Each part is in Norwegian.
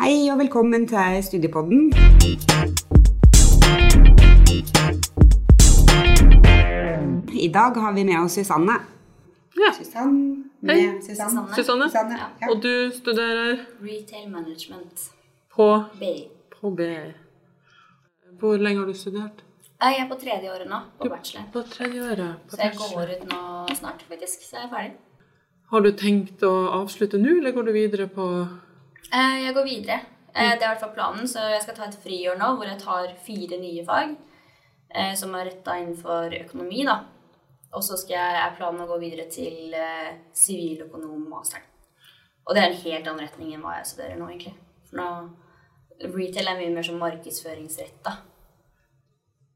Hei og velkommen til Studiepodden. I dag har vi med oss Susanne. Ja. Susanne Hei. Susanne. Susanne. Susanne. Ja. Og du studerer Retail management. på, B. på B. Hvor lenge har du studert? Jeg er på tredje året nå, på Du- bachelor. På tredje året. På Så jeg bachelor. går ut nå snart, faktisk. Så jeg er ferdig. Har du tenkt å avslutte nå, eller går du videre på Jeg går videre. Eh, Det er i hvert fall planen, så jeg skal ta et friår nå hvor jeg tar fire nye fag eh, som er retta innenfor økonomi. da. Og så skal jeg, er planen å gå videre til eh, siviløkonommasteren. Og det er en helt annen retning enn hva jeg studerer nå, egentlig. For nå, retail er mye mer som markedsføringsretta.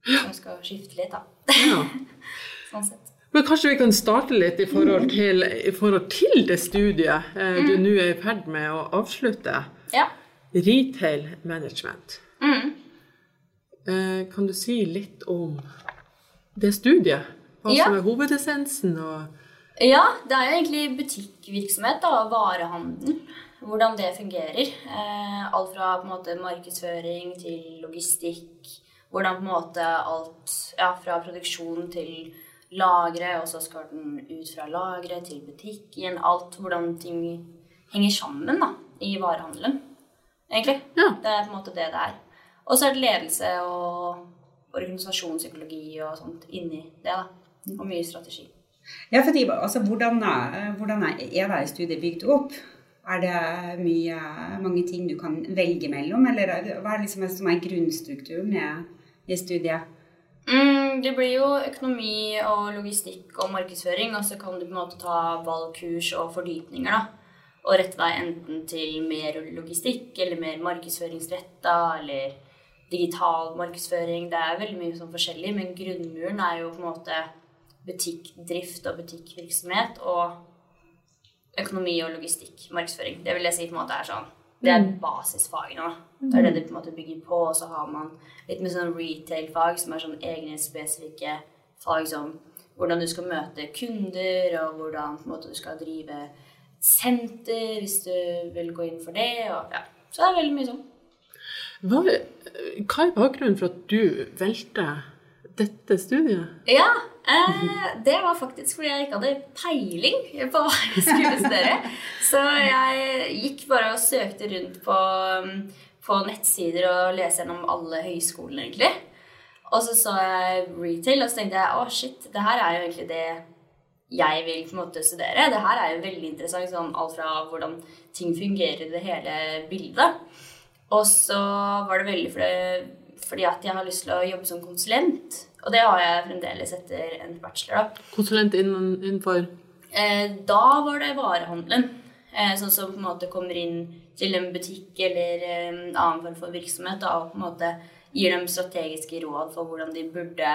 Så jeg skal skifte litt, da. Ja. Sånn sett. Men kanskje vi kan starte litt i forhold til, i forhold til det studiet eh, du nå er i ferd med å avslutte. Ja. Retail management. Mm. Eh, kan du si litt om det studiet? Hva Ja. som er hovedessensen? Ja, det er jo egentlig butikkvirksomhet da, og varehandel. Hvordan det fungerer. Eh, alt fra måte markedsføring til logistikk. Hvordan på en måte alt ja, fra produksjon til lagre, og så skal den ut fra lagre til butikken. Alt hvordan ting henger sammen da, i varehandelen, egentlig. Ja. Det er på en måte det det er. Og så er det ledelse og organisasjonspsykologi og sånt inni det. da. Og mye strategi. Ja, fordi, altså, hvordan, er- hvordan er er det studiet bygd opp? Er det mye, mange ting du kan velge mellom, eller er hva er det liksom som er grunnstrukturen i, i studiet? Mm, det blir jo økonomi og logistikk og markedsføring, og så kan du på en måte ta valgkurs og fordypninger, da. Og rette deg enten til mer logistikk eller mer markedsføringsretta eller digital markedsføring. Det er veldig mye sånn forskjellig, men grunnmuren er jo på en måte butikkdrift og butikkvirksomhet og økonomi og logistikk, markedsføring. Det vil jeg si på en måte er sånn Det er basisfagene. da. Det er det de på en måte bygger på. Og så har man litt med sånn retail-fag, som er sånn egne spesifikke fag som hvordan du skal møte kunder, og hvordan måte du skal drive senter hvis du vil gå inn for det. Og, ja. Så det er veldig mye sånn. hva, hva er bakgrunnen for at du valgte dette studiet? Ja, eh, det var faktisk fordi jeg ikke hadde peiling på hva jeg skulle studere. Så jeg gikk bare og søkte rundt på, på nettsider og leste gjennom alle høyskolene, egentlig. Og så så jeg retail, og så tenkte jeg å shit, det her er jo egentlig det jeg vil på en måte studere. Det her er jo veldig interessant, sånn alt fra hvordan ting fungerer i det hele bildet. Og så var det veldig fordi, fordi at jeg har lyst til å jobbe som konsulent. Og det har jeg fremdeles etter en bachelor. da. Konsulent innenfor Eh, da var det varehandelen. Eh, sånn som på en måte kommer inn til en butikk eller eh, en annen form for virksomhet da, og på en måte gir dem strategiske råd for hvordan de burde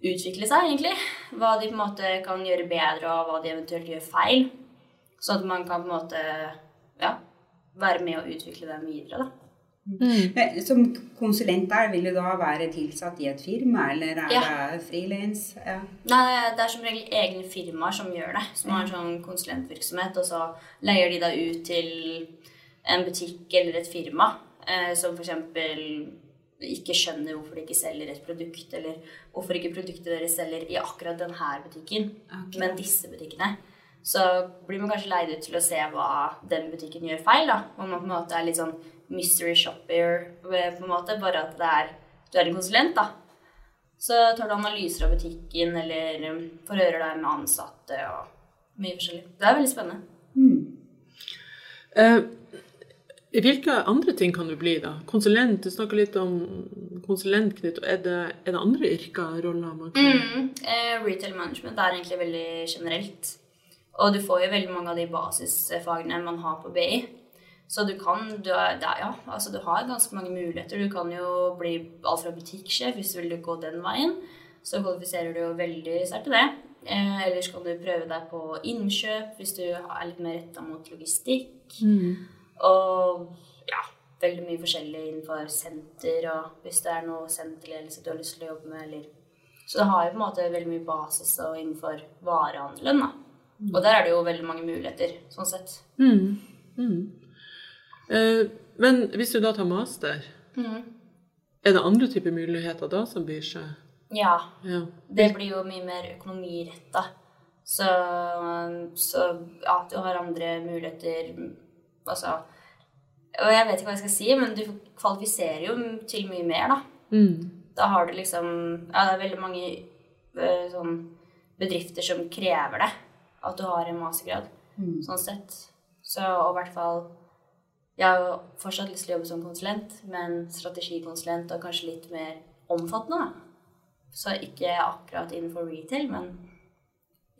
utvikle seg, egentlig. Hva de på en måte kan gjøre bedre, og hva de eventuelt gjør feil. Sånn at man kan på en måte ja, være med å utvikle dem videre. da. Eh, Som konsulent der, vil du da være tilsatt i et firma, eller er Ja. det frilans? Ja. Nei, det er som regel egne firmaer som gjør det. Som har en sånn konsulentvirksomhet, og så leier de da ut til en butikk eller et firma eh, som f.eks. ikke skjønner hvorfor de ikke selger et produkt, eller hvorfor ikke produktet deres selger i akkurat denne butikken, okay. men disse butikkene. Så blir man kanskje leid ut til å se hva den butikken gjør feil. da. Og man på en måte er litt sånn mystery shopper, på en måte, bare at det er, du er en konsulent. da. Så tar du analyser av butikken, eller um, forhører deg med ansatte og mye forskjellig. Det er veldig spennende. eh, Hvilke andre ting kan du bli, da? Konsulent, du snakker litt om konsulent, Knut. Er det, er det andre yrker, roller man kan Mm. Eh, retail management er egentlig veldig generelt. Og du får jo veldig mange av de basisfagene man har på BI. Så du kan du er, er, ja, altså du har ganske mange muligheter. Du kan jo bli alt fra butikksjef hvis du vil gå den veien. Så kvalifiserer du jo veldig sterkt til det. Eh, ellers kan du prøve deg på innkjøp hvis du er litt mer retta mot logistikk. Og ja, veldig mye forskjellig innenfor senter, og hvis det er noe senterledelse du har lyst til å jobbe med, eller Så det har jo på en måte veldig mye basis og innenfor varehandelen, da. Og der er det jo veldig mange muligheter, sånn sett. Mm. Mm. Eh, men hvis du da tar master, mm. er det andre typer muligheter da som byr seg? Ja. Ja. Det blir jo mye mer økonomiretta. Så, så ja, du har andre muligheter Altså Og jeg vet ikke hva jeg skal si, men du kvalifiserer jo til mye mer, da. Mm. Da har du liksom Ja, det er veldig mange eh, sånn bedrifter som krever det. At du har en mastergrad. Sånn sett. Så og i hvert fall Jeg har fortsatt lyst til å jobbe som konsulent, men strategikonsulent og kanskje litt mer omfattende. Så ikke akkurat innenfor retail, men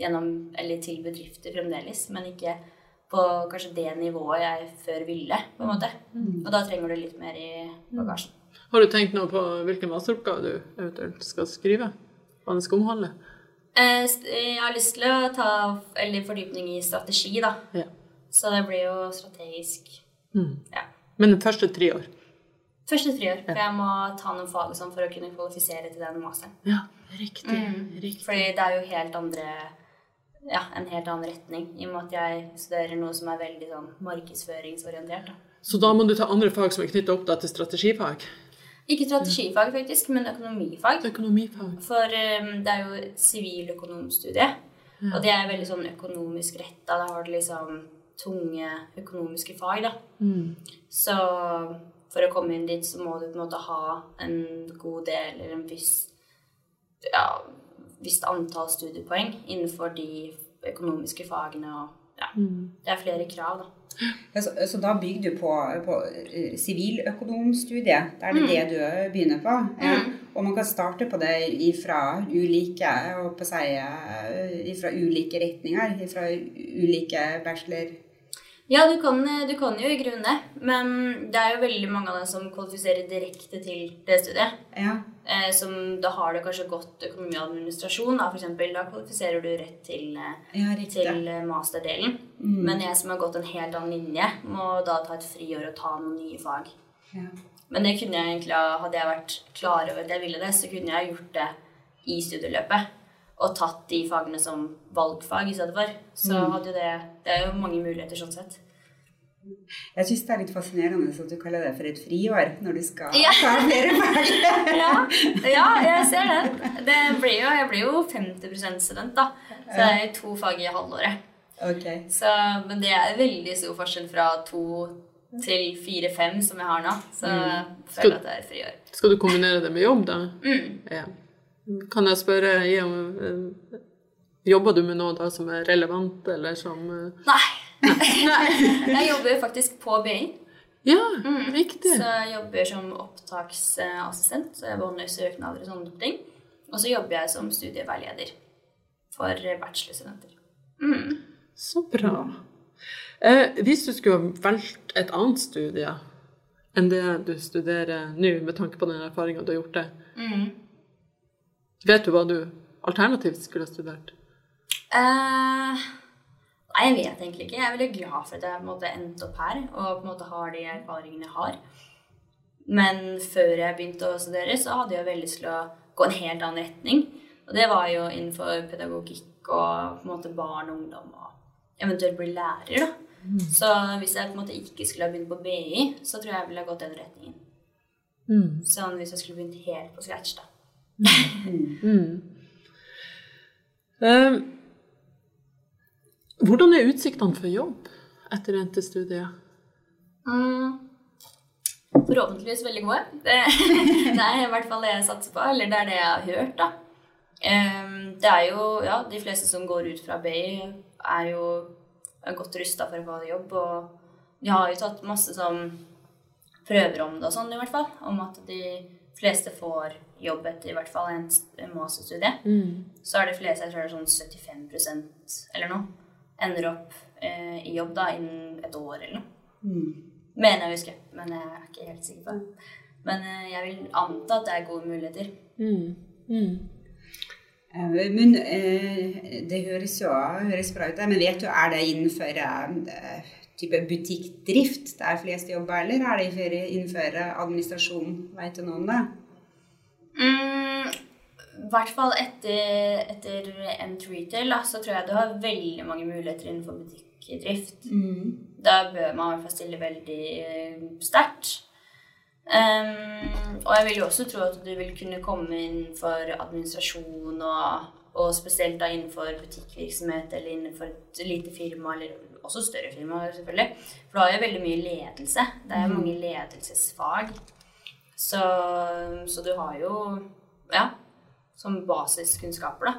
gjennom Eller til bedrifter fremdeles. Men ikke på kanskje det nivået jeg før ville, på en måte. Og da trenger du litt mer i bagasjen. Har du tenkt noe på hvilken masteroppgave du eventuelt skal skrive? Hva den skal omhandle? Eh, Jeg har lyst til å ta eller fordypning i strategi, da. Ja. Så det blir jo strategisk Mm. ja. Men de første tre år? Første tre år. For jeg må ta noen fag sånn for å kunne kvalifisere til den masteren. Ja, riktig. Mm. riktig. Fordi det er jo helt andre Ja, en helt annen retning. I og med at jeg studerer noe som er veldig sånn markedsføringsorientert. Da. Så da må du ta andre fag som er knyttet opp da til strategifag? Ikke strategifag, faktisk, men økonomifag. Økonomifag. For um, det er jo siviløkonomstudiet, siviløkonomstudie. Og det er veldig sånn økonomisk retta. Da har du liksom tunge økonomiske fag, da. Mm. Så for å komme inn dit, så må du på en måte ha en god del, eller en viss ja, visst antall studiepoeng innenfor de økonomiske fagene. og ja, Det er flere krav, da. Så, så da bygger du på, på eh, siviløkonomstudiet. Da er det det du begynner på. Ja. Og man kan starte på det ifra ulike, si, eh, ifra ulike retninger. Ifra ulike bachelor... Ja, du kan, du kan jo i grunnen det, men det er jo veldig mange av dem som kvalifiserer direkte til det studiet. Ja. Eh, som da har du kanskje gått økonomi og administrasjon, da, eksempel. Da kvalifiserer du rett til, eh, ja, til masterdelen. masterdelen. Men jeg som har gått en helt annen linje, må da ta et friår og ta noen nye fag. Ja. Men det kunne jeg egentlig, hadde jeg vært klar over at jeg ville det, så kunne jeg gjort det i studieløpet. Og tatt de fagene som valgfag i stedet for. Så hadde jo det Det er jo mange muligheter sånn sett. Jeg syns det er litt fascinerende at du kaller det for et friår når du skal Ja. ta flere fag. Ja, ja jeg ser den. Det blir jo, jeg blir jo 50% student, da. Så det er to fag i halvåret. Ok. Så, men det er veldig stor forskjell fra to til fire-fem som jeg har nå. Så jeg føler at det er friår. Skal du kombinere det med jobb, da? Mm. Ja. Kan jeg spørre om eh, Jobber du med noe da som er relevant, eller som Nei. Nei. jeg jobber faktisk på BI. Ja, riktig. Så jeg jobber som opptaksassistent, så jeg behandler søknader og sånne ting. Og så jobber jeg som studieveileder for bachelorstudenter. Mm. Så bra. Eh, hvis du skulle ha valgt et annet studie enn det du studerer nå, med tanke på den erfaringa du har gjort det, Mm. Vet du hva du alternativt skulle ha studert? Uh, nei, jeg vet egentlig ikke. Jeg er veldig glad for at jeg på en måte endte opp her og på en måte har de erfaringene jeg har. Men før jeg begynte å studere, så hadde jeg veldig lyst til å gå en helt annen retning. Og det var jo innenfor pedagogikk og på en måte barn og ungdom og eventuelt bli lærer, da. Så hvis jeg på en måte ikke skulle ha begynt på BI, så tror jeg jeg ville ha gått den retningen. Mm. Sånn hvis jeg skulle begynt helt på scratch, da. Mm. Eh, hvordan er utsiktene for jobb etter endte studie? Mm. Forhåpentligvis veldig gode. Det, det er i hvert fall det jeg satser på, eller det er det jeg har hørt, da. Um, Det er jo, ja, de fleste som går ut fra BI, er jo er godt rusta for å få jobb, og de har jo tatt masse sånn prøver om det og sånn, i hvert fall. Om at de fleste får jobb etter i hvert fall en masterstudie, mm. Så er det fleste, jeg tror det er sånn 75% eller noe, ender opp eh, i jobb da innen et år eller noe. Mener jeg å huske, men jeg er ikke helt sikker på det. Men eh, jeg vil anta at det er gode muligheter. Mm. Mm. Eh, Men eh, det høres jo høres bra ut. Men vet du, er det innenfor eh, type butikkdrift der flest jobber, eller er det innenfor, administrasjon? Vet du noe om det? Mm, I hvert fall etter, etter endt retail, så tror jeg du har veldig mange muligheter innenfor butikk butikkdrift. Mm. Da bør man i hvert fall stille veldig eh, sterkt. Um, og jeg vil jo også tro at du vil kunne komme inn for administrasjon og, og spesielt da innenfor butikkvirksomhet eller innenfor et lite firma, eller også større firma, selvfølgelig. For du har jo veldig mye ledelse. Det er jo mange ledelsesfag. Så, så du har jo ja, som basiskunnskaper, da.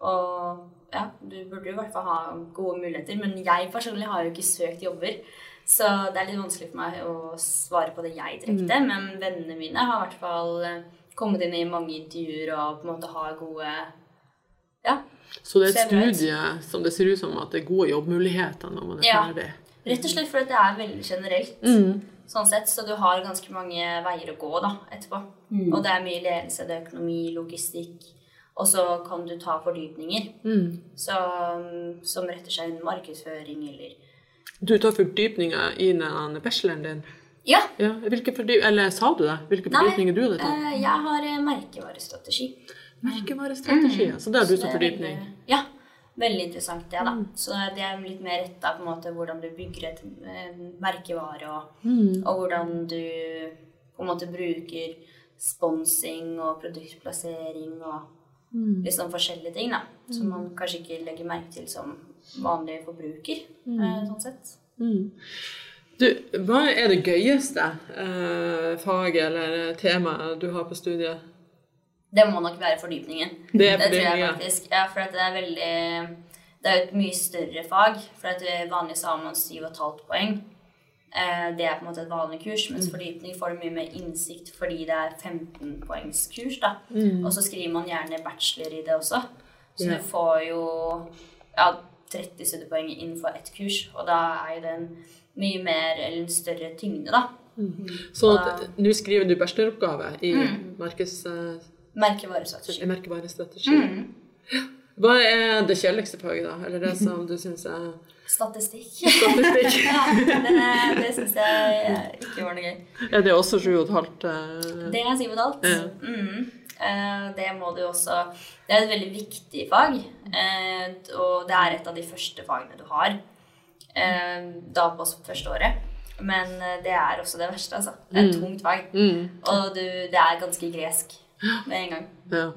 Og ja, du burde jo i hvert fall ha gode muligheter. Men jeg personlig har jo ikke søkt jobber. Så det er litt vanskelig for meg å svare på det jeg direkte. Men vennene mine har i hvert fall eh, kommet inn i mange intervjuer og på en måte har gode Ja. Så det er et studie som det ser ut som at det er gode jobbmuligheter når man er Ja. ferdig. Rett og slett fordi det er veldig generelt. Mm. Sånn sett, Så du har ganske mange veier å gå da, etterpå. Mm. Og det er mye ledelse, det er økonomi, logistikk. Og så kan du ta fordypninger. Mm. Så, som retter seg inn markedsføring eller Du tar fordypninger i bacheloren din. Ja. Ja, hvilke fordyp eller sa du det? Hvilke Nei, fordypninger du hadde tatt? eh, jeg har merkevarestrategi. merkevarestrategi. ja. Så det har du som fordypning. Ja. Veldig interessant, det, da. Så det er litt mer retta på en måte hvordan du bygger et eh, merkevare, og, Mm. og hvordan du på en måte bruker sponsing og produktplassering og Mm. litt sånn forskjellige ting, da. Som man kanskje ikke legger merke til som vanlig forbruker, eh, sånn sett. Mm. Du, hva er det gøyeste eh, faget eller temaet du har på studiet? Det må nok være fordypningen. Det er tror jeg faktisk. Ja, for at det er veldig Det er et mye større fag. For at det vanligvis har man 7,5 poeng. Eh, Det er på en måte et vanlig kurs, mens Mm. fordypning får du mye mer innsikt fordi det er 15-poengskurs. da. Mm. Og så skriver man gjerne bachelor i det også. Så yeah. du får jo ja, 30 studiepoeng innenfor ett kurs, og da er jo det en mye mer, eller en større tyngde, da. Så at, nå skriver du bacheloroppgave i markeds, eh, Merkevarestrategi. merkevarestrategi. Mm. Hva er det kjedeligste faget, da? Eller det som du syns er Statistikk. statistikk? Ja, det, det syns jeg ikke var noe gøy. Er det også sju og et halvt? eh, Det er Siv Dalt. Ja. Mm. Eh, Det må du også Det er et veldig viktig fag, eh, og det er et av de første fagene du har eh, da på første året. Men eh, det er også det verste, altså. Det er et tungt fag. Mm. Og du, det er ganske gresk med en gang. Ja.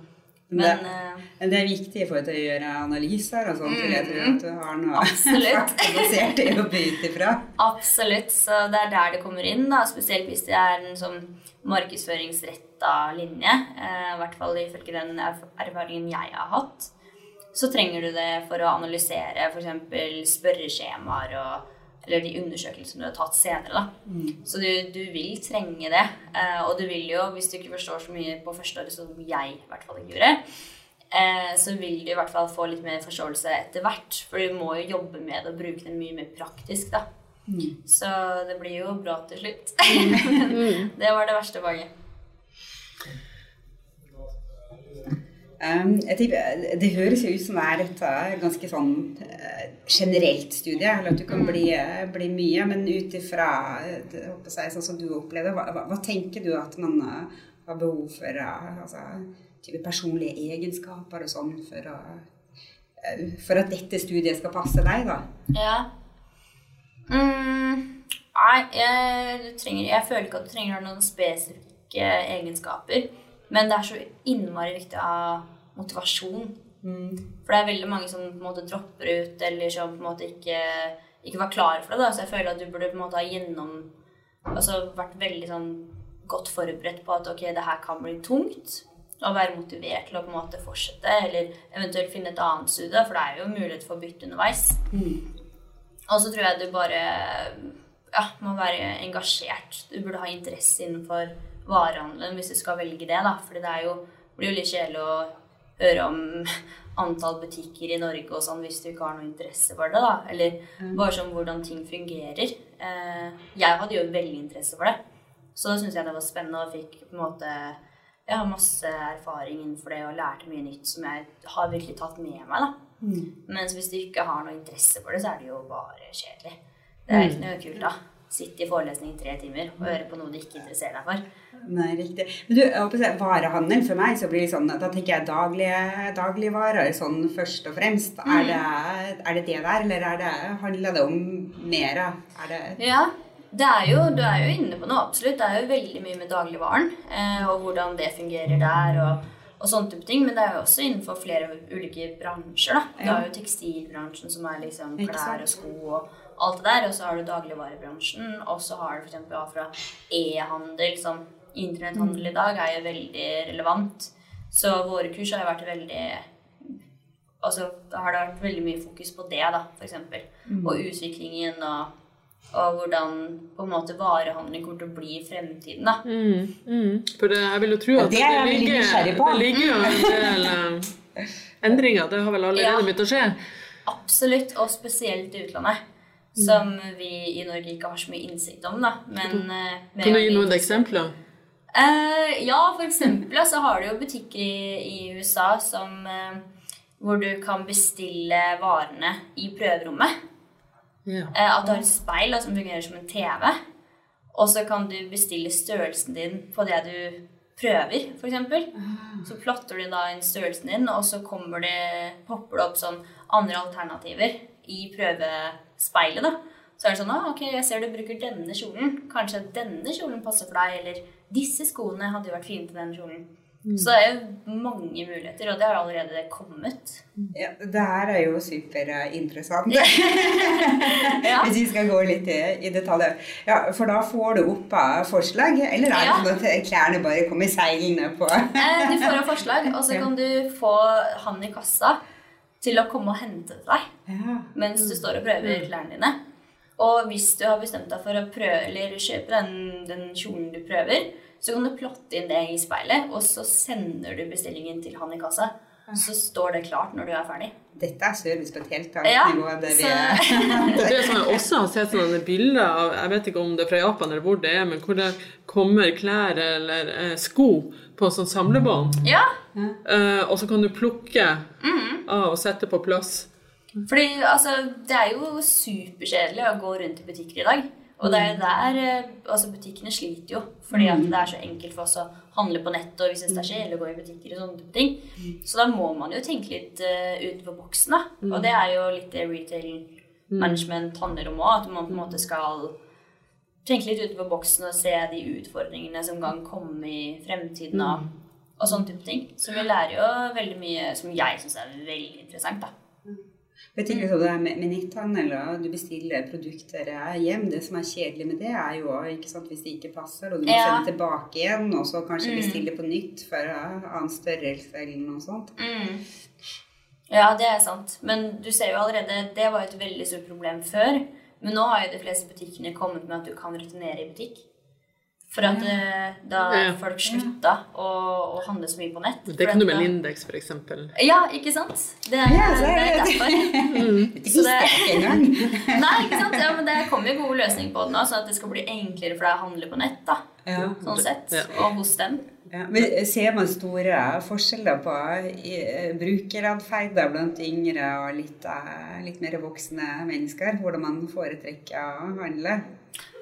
Men det, eh, men det er viktig for å gjøre analyser og sånt, vil jeg tror at du har noe faktabasert til å ut ifra. Absolutt. Så det er der det kommer inn, da. Spesielt hvis det er en sånn markedsføringsretta linje. Eh, I hvert fall ifølge den erfaringen jeg har hatt. Så trenger du det for å analysere f.eks. spørreskjemaer og eller de undersøkelsene du har tatt senere. da. Så du, du vil trenge det. Eh, og du vil jo, hvis du ikke forstår så mye på første året som jeg i hvert fall ikke gjorde, eh, så vil du i hvert fall få litt mer forståelse etter hvert. For du må jo jobbe med det og bruke det mye mer praktisk, da. Så det blir jo bra til slutt. det var det verste faget. Um, tipper, det høres jo ut som det er et uh, ganske sånn uh, generelt studie, eller at du kan bli, uh, bli mye. Men ut ifra uh, sånn som du opplevde, hva, hva, hva tenker du at man har behov for? Altså, personlige egenskaper og sånn for, for at dette studiet skal passe deg, da? Ja. Mm, nei, jeg, trenger, jeg føler ikke at du trenger noen spesifikke egenskaper. Men det er så innmari viktig å ha motivasjon. For det er veldig mange som på en måte dropper ut, eller som på en måte ikke, ikke var klare for det. da, Så jeg føler at du burde på en måte ha gjennom Altså vært veldig sånn godt forberedt på at ok, det her kan bli tungt. Og være motivert til å på en måte fortsette, eller eventuelt finne et annet studie. For det er jo mulighet for å bytte underveis. Og så tror jeg du bare ja, må være engasjert. Du burde ha interesse innenfor varehandelen hvis du skal velge det. da, For det er jo, blir jo litt kjedelig å høre om antall butikker i Norge og sånn hvis du ikke har noe interesse for det. da, Eller bare sånn hvordan ting fungerer. Eh, jeg hadde jo veldig interesse for det. Så da syntes jeg det var spennende og fikk på en måte jeg har masse erfaring innenfor det og lærte mye nytt som jeg har virkelig tatt med meg. da. Mens hvis du ikke har noe interesse for det, så er det jo bare kjedelig. Det er ikke noe kult, da. Sitte i forelesning i tre timer og høre på noe du ikke interesserer deg for. Nei, riktig. Men du, varehandel for meg, så blir det sånn, da tenker jeg daglige, dagligvarer sånn først og fremst. Er, det, er det det der, eller er det, handler det om mer? Er det Ja, det er jo, du er jo inne på noe, absolutt. Det er jo veldig mye med dagligvaren eh, og hvordan det fungerer der. og og sånne type ting, Men det er jo også innenfor flere ulike bransjer. da. Du har jo tekstilbransjen, som er liksom klær og sko og alt det der. Og så har du dagligvarebransjen, og så har du f.eks. fra e-handel. som Internetthandel i dag er jo veldig relevant. Så våre kurs har jo vært veldig Altså, da har det vært veldig mye fokus på det, da, f.eks. Og utviklingen og, og hvordan på en måte varehandelen kommer til å bli i fremtiden. da. Mm, mm. For det, jeg vil jo tro at det det, jeg ligger, på. det ligger jo en del eh, endringer. Det har vel allerede Ja. begynt å skje. Absolutt, og spesielt i utlandet. Som vi i Norge ikke har så mye innsikt om, da. Men eh, Kan du gi noen eksempler? Uh, ja, for eksempel så har du jo butikker i, i USA som uh, hvor du kan bestille varene i prøverommet. Yeah. Uh, at du har et speil da, som fungerer som en TV. Og så kan du bestille størrelsen din på det du prøver, f.eks. Så plotter du da inn størrelsen din, og så kommer det, popper det opp sånn andre alternativer i prøvespeilet. da. Så er det sånn ah, ok, jeg ser du bruker denne kjolen. Kanskje denne kjolen passer for deg, eller disse skoene hadde jo vært fine til denne kjolen. Så det er jo mange muligheter, og det har allerede kommet. Ja, det her er jo superinteressant. Ja. Hvis vi skal gå litt i, i detalj. Ja, for da får du opp av forslag, eller er det Ja. sånn at klærne bare kommer seilende på? Eh, du får opp forslag, og så kan du få han i kassa til å komme og hente deg Ja. mens du står og prøver klærne dine. Og hvis du har bestemt deg for å prøve, eller kjøpe den, den kjolen du prøver, så kan du plotte inn det i speilet, og så sender du bestillingen til han i kassa. Så står det klart når du er ferdig. Dette er service på et helt annet Ja, nivå. Det vi så- det som jeg også har sett sånne bilder av, jeg vet ikke om det er fra Japan eller hvor det er, men hvor det kommer klær eller eh, sko på sånn samlebånd, Ja, Uh, og så kan du plukke av og sette på plass. fordi altså, det er jo superkjedelig å gå rundt i butikker i dag. Og det er jo der eh, altså Butikkene sliter jo fordi det er så enkelt for oss å handle på nett og hvis det er kjedelig å gå i butikker og sånne type ting. Så da må man jo tenke litt uh, utenfor boksen, da. Og det er jo litt det retail management handler om òg. At man på en måte skal tenke litt utenfor boksen og se de utfordringene som kan komme i fremtiden. Og, og sånne type ting. Så vi lærer jo veldig mye som jeg syns er veldig interessant. da. Jeg tenker sånn det er med, med netthandel, og du bestiller produkter hjem. Det som er kjedelig med det, er jo ikke sant, hvis det ikke passer, og du må Ja. sende tilbake igjen, og så kanskje Mm. bestille på nytt for annen størrelse eller noe sånt. Mm. Ja, det er sant. Men du ser jo allerede Det var jo et veldig stort problem før. Men nå har jo de fleste butikkene kommet med at du kan returnere i butikk. For at eh, da Ja. folk slutta å, å handle så mye på nett. Det kan du med Lindex, eksempel. Ja, ikke sant? Det er, Ja, så det er er derfor. mm. Så det- jeg ikke engang. Nei, ikke sant? Ja, men det kommer jo gode løsninger på det nå, sånn at det skal bli enklere for deg å handle på nett. da, Ja. Sånn sett. Ja. Og hos dem. Ja, men Ser man store forskjeller på eh, brukeratferder blant yngre og litt, eh, litt mer voksne mennesker? Hvordan man foretrekker å handle?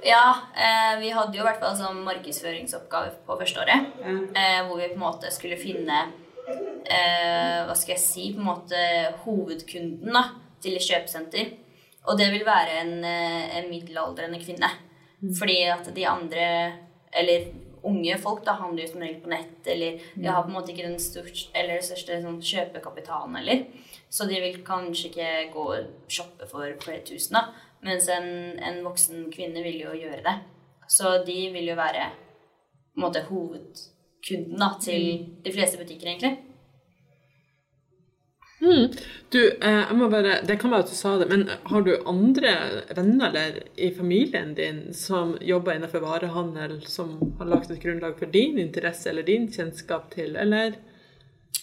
Ja, eh, vi hadde jo i hvert fall sånn markedsføringsoppgave på førsteåret. Ja. Eh, hvor vi på en måte skulle finne eh, Hva skal jeg si På en måte hovedkunden da, til et kjøpesenter. Og det vil være en, en middelaldrende kvinne. Fordi at de andre, eller unge folk, da handler jo som regel på nett. Eller de har på en måte ikke den største, eller største sånn, kjøpekapitalen heller. Så de vil kanskje ikke gå og shoppe for flere tusen. da. Mens en, en voksen kvinne vil jo gjøre det. Så de vil jo være på en måte hovedkunden da, til de fleste butikker, egentlig. Mm. Du, eh, jeg må bare, det kan være at du sa det, men har du andre venner eller i familien din som jobber innenfor varehandel, som har lagt et grunnlag for din interesse eller din kjennskap til, eller?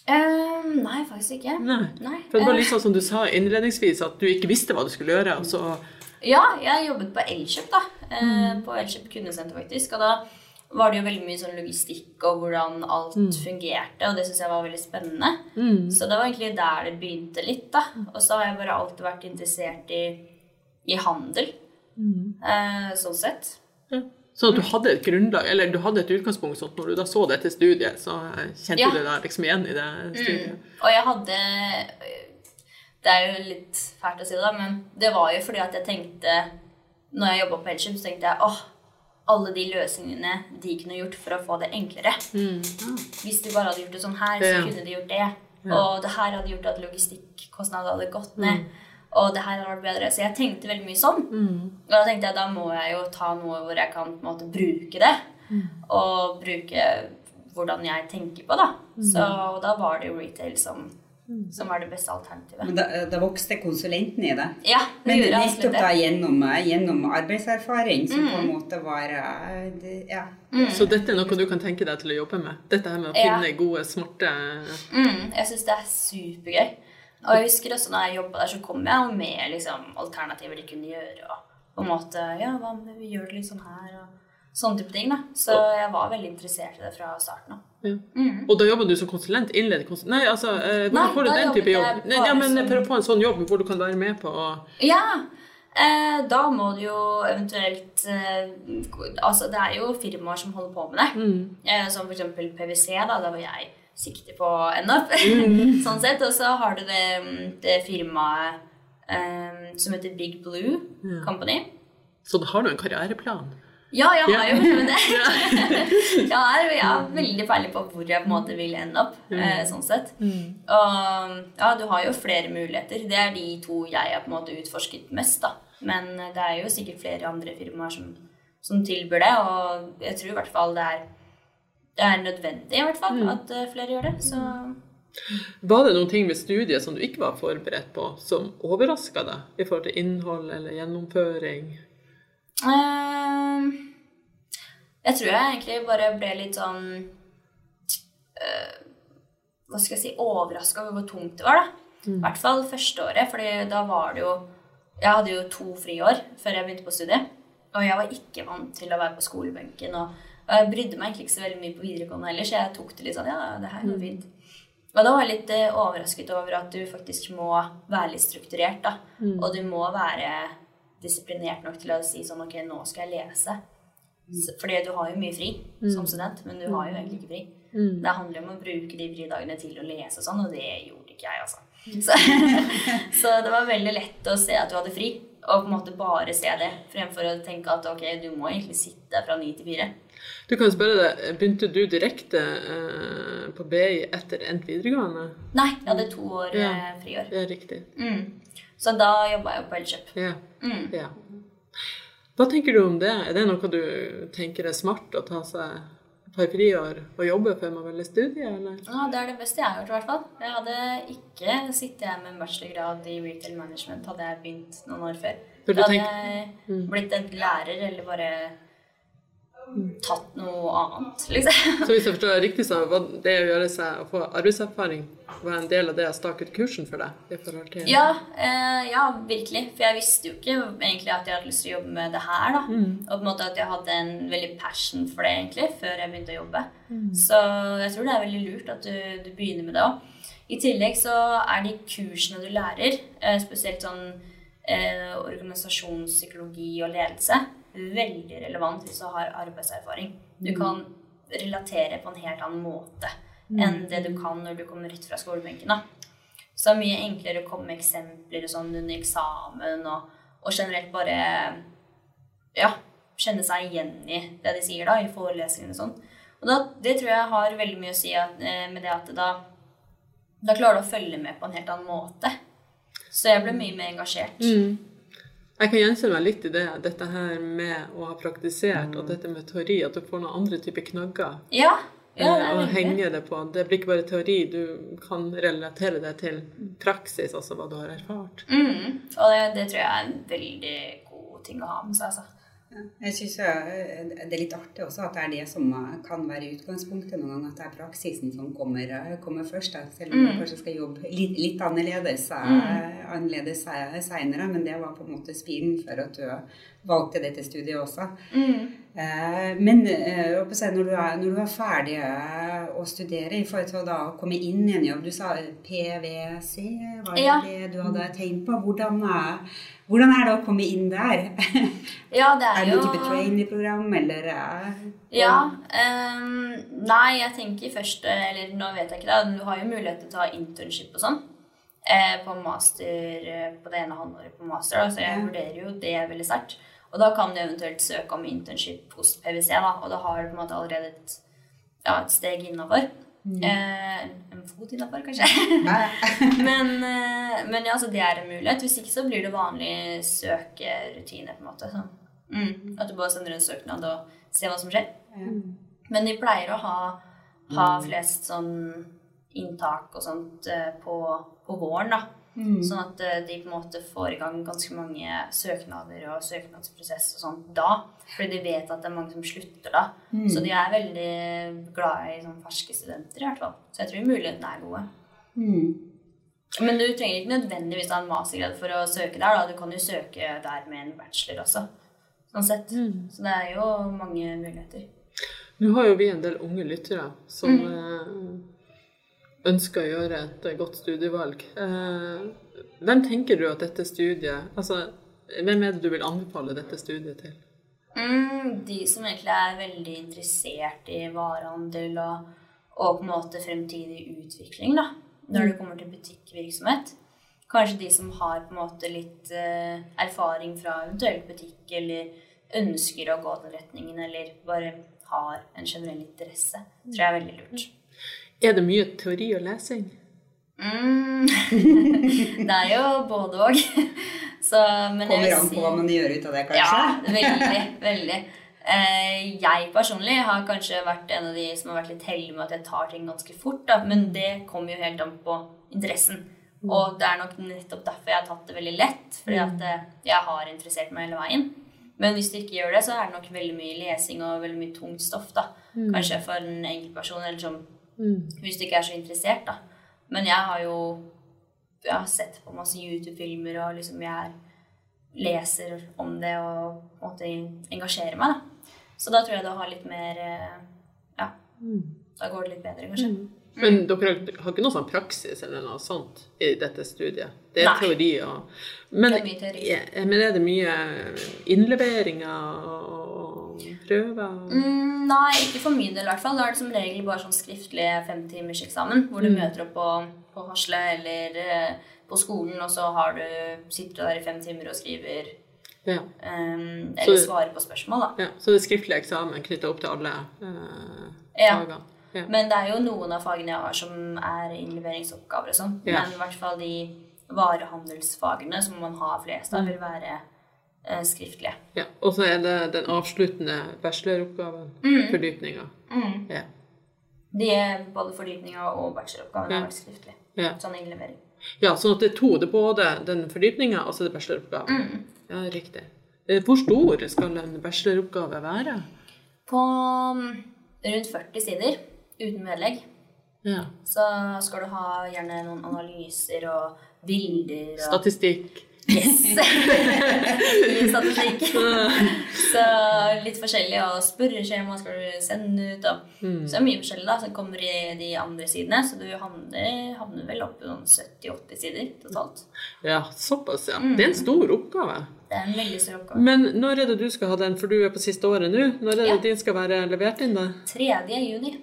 Eh, nei, faktisk ikke. Nei. Nei. For det var eh, litt sånn som du sa innledningsvis, at du ikke visste hva du skulle gjøre, og så Ja, jeg jobbet på Elkjøp, da. Mm. På Elkjøp kundesenter, faktisk. Og da var det jo veldig mye sånn logistikk og hvordan alt fungerte, og det syns jeg var veldig spennende. Så det var egentlig der det begynte litt, da. Og så har jeg bare alltid vært interessert i, i handel. Eh, sånn sett. Ja. Sånn at du hadde et grunnlag, eller du hadde et utgangspunkt, sånn at når du da så dette studiet, så eh, kjente Ja. du deg liksom igjen i det studiet. Mm. Og jeg hadde Det er jo litt fælt å si det, da, men det var jo fordi at jeg tenkte Når jeg jobba på Elkjøp, så tenkte jeg åh, alle de løsningene de kunne gjort for å få det enklere. Hvis de bare hadde gjort det sånn her, så kunne de gjort det. Og det her hadde gjort at logistikkostnadene hadde gått ned. Og det her hadde vært bedre. Så jeg tenkte veldig mye sånn. Og da tenkte jeg da må jeg jo ta noe hvor jeg kan på en måte bruke det. Og bruke hvordan jeg tenker på, da. Så og da var det jo retail som, som var det beste alternativet. Men da, da vokste konsulenten i det. Ja, det Men gjorde nettopp da gjennom, gjennom arbeidserfaring, som Mm. på en måte var eh, det, Ja. Så dette er noe du kan tenke deg til å jobbe med? Dette her med å Ja. finne gode, smarte Mm, jeg syns det er supergøy. Og jeg husker også når jeg jobba der, så kom jeg jo med liksom, alternativer de kunne gjøre. Og på en måte Ja, hva om vi gjør det litt sånn her? Og sånne type ting. da. Så jeg var veldig interessert i det fra starten av. ja. Mm. Og da jobber du som konsulent? Innleder konsulent? Nei, altså, eh, Nei, hvordan får du den type jobb? Nei, Ja, men for å få en sånn jobb hvor du kan være med på å Ja, eh, da må du jo eventuelt eh, Altså, det er jo firmaer som holder på med det. Eh, som f.eks. PwC, da. Da var jeg sikter på NF. sånn sett. Og så har du det, det firmaet eh, som heter Big Blue Company. Så da har du en karriereplan? Ja, jeg har jo med det. jeg, er, jeg er veldig ferdig på hvor jeg på en måte vil ende opp. Eh, sånn sett. Og ja, du har jo flere muligheter. Det er de to jeg har på en måte utforsket mest. da. Men det er jo sikkert flere andre firmaer som, som tilbyr det. Og jeg tror i hvert fall det er, det er nødvendig i hvert fall at eh, flere gjør det. Så Var det noen ting ved studiet som du ikke var forberedt på, som overraska deg i forhold til innhold eller gjennomføring? Eh, Jeg tror jeg egentlig bare ble litt sånn uh, Hva skal jeg si overraska over hvor tungt det var, da. I hvert fall første året, fordi da var det jo Jeg hadde jo to friår før jeg begynte på studiet. Og jeg var ikke vant til å være på skolebenken. Og, og jeg brydde meg egentlig ikke så veldig mye på videregående heller, så jeg tok det litt sånn Ja, det her går fint. Og da var jeg litt eh, overrasket over at du faktisk må være litt strukturert. da. Og du må være disiplinert nok til å si sånn Ok, nå skal jeg lese. S- Fordi du har jo mye fri som student, men du har jo egentlig ikke fri. Det handler om å bruke de fridagene til å lese og sånn, og det gjorde ikke jeg, altså. Så, så det var veldig lett å se at du hadde fri, og på en måte bare se det, fremfor å tenke at ok, du må egentlig sitte fra ni til fire. Du kan spørre deg, Begynte du direkte eh, på BI etter endt videregående? Nei, jeg hadde to år Ja. eh, friår. Ja, riktig. Mm. Så da jobba jeg på Elkjøp. Ja. Mm. ja. Hva tenker du om det? Er det noe du tenker er smart å ta seg et par friår og jobbe før man velger studie, eller? Ja, det er det beste jeg har gjort, i hvert fall. Jeg hadde ikke sittet her med en bachelorgrad i retail management hadde jeg begynt noen år før. Da hadde jeg blitt en lærer eller bare tatt noe annet, liksom. Så hvis jeg forstår det riktig, så var det å gjøre seg å få arbeidserfaring var en del av det å stake ut kursen for deg? i forhold til... Ja, eh, ja, virkelig. For jeg visste jo ikke egentlig at jeg hadde lyst til å jobbe med det her. da. Og på en måte at jeg hadde en veldig passion for det egentlig, før jeg begynte å jobbe. Så jeg tror det er veldig lurt at du, du begynner med det òg. I tillegg så er de kursene du lærer, eh, spesielt sånn eh, organisasjonspsykologi og ledelse, veldig relevant hvis du har arbeidserfaring. Du kan relatere på en helt annen måte enn det du kan når du kommer rett fra skolebenken. da. Så det er mye enklere å komme med eksempler sånn under eksamen, og, og generelt bare ja, kjenne seg igjen i det de sier da, i forelesningene og sånn. Og da, det tror jeg har veldig mye å si at, eh, med det at da, da klarer du å følge med på en helt annen måte. Så jeg ble mye mer engasjert. Mm. Jeg kan gjenkjenne meg litt i det, dette her med å ha praktisert, og dette med teori, at du får noen andre typer knagger Ja, ja, det eh, er å henge det på. Det blir ikke bare teori, du kan relatere det til praksis, altså hva du har erfart. Mm, og det, det tror jeg er en veldig god ting å ha med seg. altså. Jeg synes eh, Det er litt artig også at det er det som eh, kan være utgangspunktet noen ganger. At det er praksisen som kommer, eh, kommer først. da. Selv om man kanskje skal jobbe litt, litt annerledes, mm. annerledes seinere. Men det var på en måte spiren for at du, valgte dette studiet også. Mm. Eh, Men eh, når, du er, når du er ferdig eh, å studere i forhold til å komme inn i en jobb Du sa PwC, var det Ja. det du hadde tenkt på? Hvordan er, hvordan er det å komme inn der? Ja, det Er er det jo... type trainee-program, eller Ja. Um, nei, jeg tenker først Eller nå vet jeg ikke det. Du har jo mulighet til å ta internship og sånn. På master på det ene halvåret på master. Da, så jeg vurderer jo det veldig sterkt. Og da kan du eventuelt søke om internship hos PwC, da, og da har du på en måte allerede et, ja, et steg innafor. Eh, en fot innafor, kanskje. men, eh, men ja, så det er en mulighet. Hvis ikke så blir det vanlig søkerutine, på en måte. Mm. At du bare sender en søknad og ser hva som skjer. Men de pleier å ha, ha flest sånn inntak og sånt eh, på, på våren, da. Mm. Sånn at eh, de på en måte får i gang ganske mange søknader og søknadsprosess og sånt da. Fordi de vet at det er mange som slutter da. Mm. Så de er veldig glade i sånn ferske studenter i hvert fall. Så jeg tror mulighetene er gode. Mm. Men du trenger ikke nødvendigvis ha en mastergrad for å søke der. da. Du kan jo søke der med en bachelor også. Sånn sett. Så det er jo mange muligheter. Nå har jo vi en del unge lyttere som eh, ønsker å gjøre et godt studievalg. Eh, hvem tenker du at dette studiet Altså, hvem er det du vil anbefale dette studiet til? Mm, de som egentlig er veldig interessert i varehandel og, og på en måte fremtidig utvikling, da, når det kommer til butikkvirksomhet. Kanskje de som har på en måte litt eh, erfaring fra eventuell butikk, eller ønsker å gå den retningen, eller bare har en generell interesse. Tror jeg er veldig lurt. Er det mye teori og lesing? Mm. det er jo både òg. Kommer an på hva man gjør ut av det, kanskje? Ja, veldig. veldig. Eh, jeg personlig har kanskje vært en av de som har vært litt heldig med at jeg tar ting ganske fort. Da. Men det kommer jo helt an på interessen. Og det er nok nettopp derfor jeg har tatt det veldig lett. Fordi at eh, jeg har interessert meg hele veien. Men hvis du ikke gjør det, så er det nok veldig mye lesing og veldig mye tungt stoff. da. Kanskje for en enkeltperson, eller som, hvis du ikke er så interessert. da. Men jeg har jo jeg har sett på masse YouTube-filmer, og liksom jeg leser om det og på en engasjerer meg. da. Så da tror jeg det har litt mer eh, Ja, da går det litt bedre, kanskje. Men dere har ikke noe sånn praksis eller noe sånt i dette studiet? Det er Nei. teori og men, Det er mye teori. men er det mye innleveringer og prøver? Mm, nei, ikke for min del i hvert fall. Da er det som regel bare sånn skriftlig femtimerseksamen, hvor du møter opp på, på Hasle eller eh, på skolen, og så har du, sitter du der i fem timer og skriver Ja. um, eller Så- svarer på spørsmål, da. ja. Så det er skriftlig eksamen knytta opp til alle eh, Ja. fagene? Ja. Men det er jo noen av fagene jeg har som er innleveringsoppgaver og sånn. Men i hvert fall de varehandelsfagene som man har flest av, vil være skriftlige. Ja. Og så er det den avsluttende bacheloroppgaven, fordypninga. Ja. De både fordypninga og bacheloroppgaven Ja. har vært skriftlig. Ja. Sånn innlevering. ja, sånn at det er to. Det er både den fordypninga og så det bacheloroppgaven. Ja, riktig. Eh, Hvor stor skal en bacheloroppgave være? På mm, rundt 40 sider uten vedlegg Ja. så skal du ha gjerne noen analyser og bilder og Statistikk. Yes! I slik. så litt forskjellig, og spørreskjema skal du sende ut. Og. Så det er mye forskjellig da, som kommer i de andre sidene. Så du havner, havner vel oppe noen 70-80 sider totalt. Ja, såpass, ja. Det er en stor oppgave. Det er en veldig stor oppgave. Men når er det du skal ha den, for du er på siste året nå? Når er det Ja. din skal være levert inn, da? 3. juni.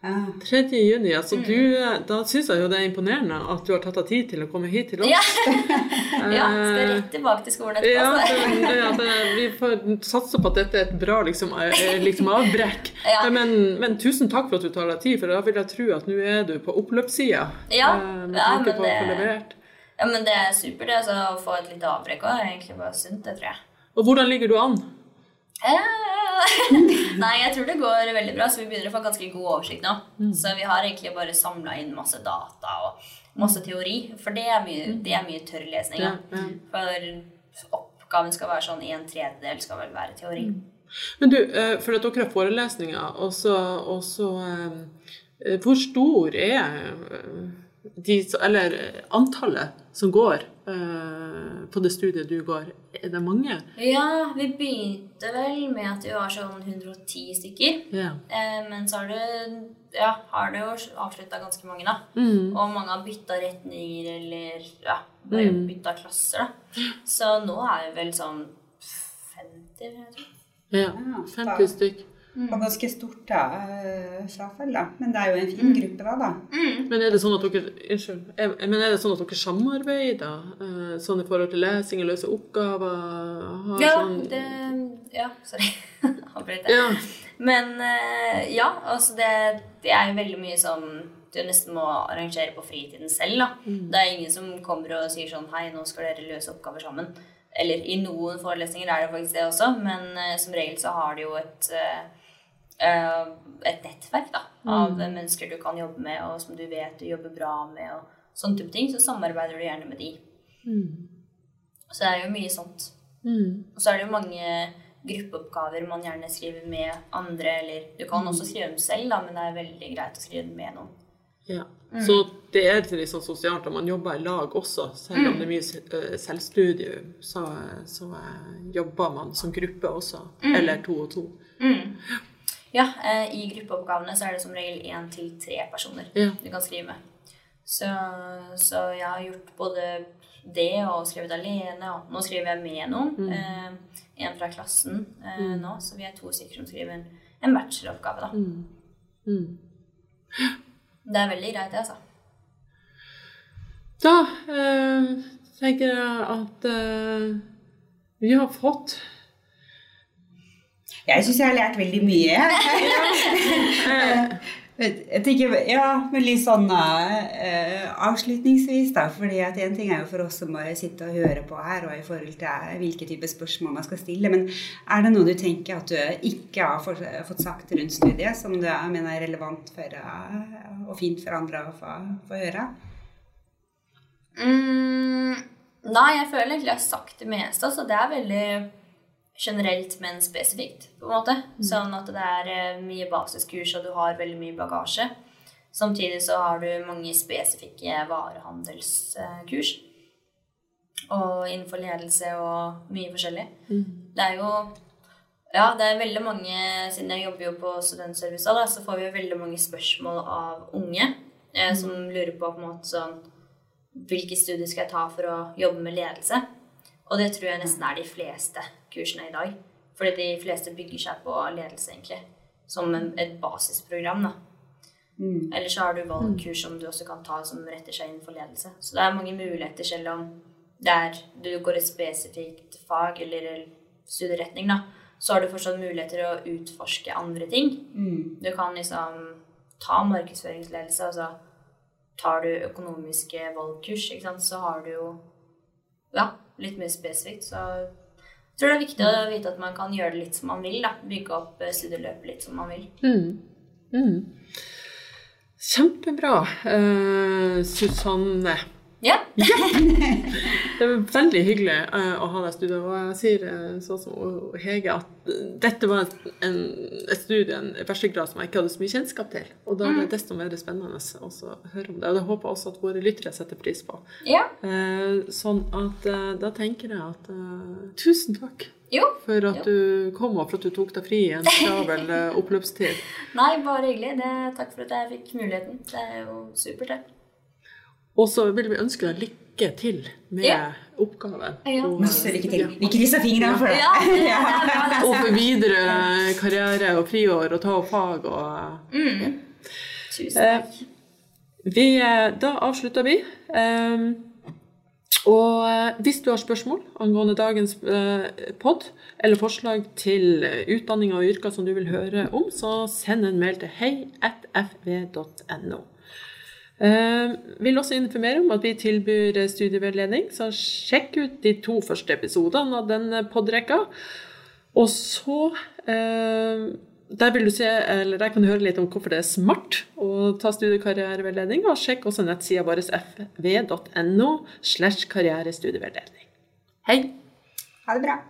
Ah, 3. juni, altså du, Da syns jeg jo det er imponerende at du har tatt deg tid til å komme hit til oss. Ja! ja, skal rett tilbake til skolen etterpå. Ja, altså. det, ja det, vi får satse på at dette er et bra liksom, eh, liksom avbrekk. Ja. Men, men tusen takk for at du tar deg tid, for da vil jeg tro at nå er du på oppløpssida. Ja, eh, ja, men på det- Ja, men det er supert. det, Altså, å få et lite avbrekk òg er egentlig bare sunt, det tror jeg. Og hvordan ligger du an? Eh, Nei, jeg tror det går veldig bra, så vi begynner å få ganske god oversikt nå. Så vi har egentlig bare samla inn masse data og masse teori, for det er mye, det er mye tørr lesning. Ja, ja. For oppgaven skal være sånn en tredjedel skal vel være teori. Men du, eh, for at dere har forelesninger, og så, og så eh, Hvor stor er eh, de, eller eh, antallet som går eh, på det studiet du går, er det mange? Ja, vi begynte vel med at vi var sånn 110 stykker. Ja. Eh, men så har det, ja, har det jo avslutta ganske mange, da. Mm. Og mange har bytta retninger eller ja, bare Mm. bytta klasser, da. Så nå er vi vel sånn 50, jeg tror. ja. Ja, 50 stykk. Det Og ganske stort da, eh, frafall, da. Men det er jo en fin gruppe da, da. Men er det sånn at dere Unnskyld. er- Men er det sånn at dere samarbeider? eh, Sånn i forhold til lesing og løse oppgaver? Har Ja, sånn, det Ja, sorry. Avbrøt jeg. ja. Men eh, ja, altså det, det er jo veldig mye som du nesten må arrangere på fritiden selv. da. Det er ingen som kommer og sier sånn Hei, nå skal dere løse oppgaver sammen. Eller i noen forelesninger er det faktisk det også, men uh, som regel så har de jo et eh, eh, et nettverk da, av mennesker du kan jobbe med, og som du vet du jobber bra med, og sånne type ting, så samarbeider du gjerne med de. Så det er jo mye sånt. Mm. Og så er det jo mange gruppeoppgaver man gjerne skriver med andre, eller du kan også skrive dem selv, da, men det er veldig greit å skrive dem med noen. Ja. Så det er litt sånn sosialt at man jobber i lag også, selv om det er mye eh, så, så eh, jobber man som gruppe også. Eller to og to. Ja, eh, i gruppeoppgavene så er det som regel én til tre personer Ja. du kan skrive med. Så, så jeg har gjort både det og skrevet alene, og nå skriver jeg med noen. Eh, en fra klassen eh, nå, så vi er to stykker som skriver en, en bacheloroppgave, da. Mm. Det er veldig greit, det, altså. Da eh, tenker jeg at eh, vi har fått Jeg syns jeg har lært veldig mye. Jeg tenker, ja, men litt sånn uh, avslutningsvis, da. fordi at en ting er jo for oss som bare sitter og hører på her, og i forhold til hvilke type spørsmål man skal stille. Men er det noe du tenker at du ikke har fått sagt rundt studiet, som du mener er relevant for, uh, og fint for andre å få, få høre? Mm, nei, jeg føler egentlig jeg har sagt det meste. Altså, det er veldig generelt, men spesifikt, på en måte. Sånn at det er eh, mye basiskurs, og du har veldig mye bagasje. Samtidig så har du mange spesifikke varehandelskurs. Og innenfor ledelse og mye forskjellig. Det er jo Ja, det er veldig mange Siden jeg jobber jo på studentservice, da, så får vi jo veldig mange spørsmål av unge eh, som lurer på på en måte sånn Hvilke studier skal jeg ta for å jobbe med ledelse? Og det tror jeg nesten er de fleste kursene i dag. Fordi de fleste bygger seg på ledelse, egentlig. Som en, et basisprogram, da. Mm. Eller så har du valgkurs som du også kan ta som retter seg innenfor ledelse. Så det er mange muligheter, selv om det er, du går et spesifikt fag eller studieretning, da. Så har du fortsatt muligheter å utforske andre ting. Mm. Du kan liksom ta markedsføringsledelse, og så tar du økonomiske valgkurs, ikke sant, så har du jo ja, litt mer spesifikt. Så jeg tror det er viktig å vite at man kan gjøre det litt som man vil. da, Bygge opp eh, studieløpet litt som man vil. Mm. Mm. Kjempebra, uh, Susanne. Ja, Det var veldig hyggelig eh, å ha deg i studio. Og jeg sier eh, sånn som Hege at dette var en, et studie, en bachelorgrad som jeg ikke hadde så mye kjennskap til. Og da er det desto mer spennende å høre om det. Og det håper jeg også at våre lyttere setter pris på. ja. Eh, sånn at eh, da tenker jeg at eh, tusen takk Jo. for at Jo. du kom og for at du tok deg fri i en travel eh, oppløpstid. Nei, bare hyggelig. Det, takk for at jeg fikk muligheten. Det er jo supert, det. Og så vil vi ønske deg lykke til med Ja. oppgaven. Ja. Og, Masse lykke til. Vi krysser fingrene for det. Ja, det, Og for videre karriere og friår og ta opp fag og mm. Tusen Eh, takk. vi, eh, Da avslutter vi. Um, og eh, hvis du har spørsmål angående dagens pod, eller forslag til utdanninger og yrker som du vil høre om, så send en mail til hei.fv.no. Uh, vil også informere om at vi tilbyr eh, studieveiledning, så sjekk ut de to første episodene av denne podrekka. Og så eh, der vil du se, eller der kan du høre litt om hvorfor det er smart å ta studiekarriereveiledning, og sjekk også nettsida vår fv.no slash karrierestudievedledning. Hei! Ha det bra.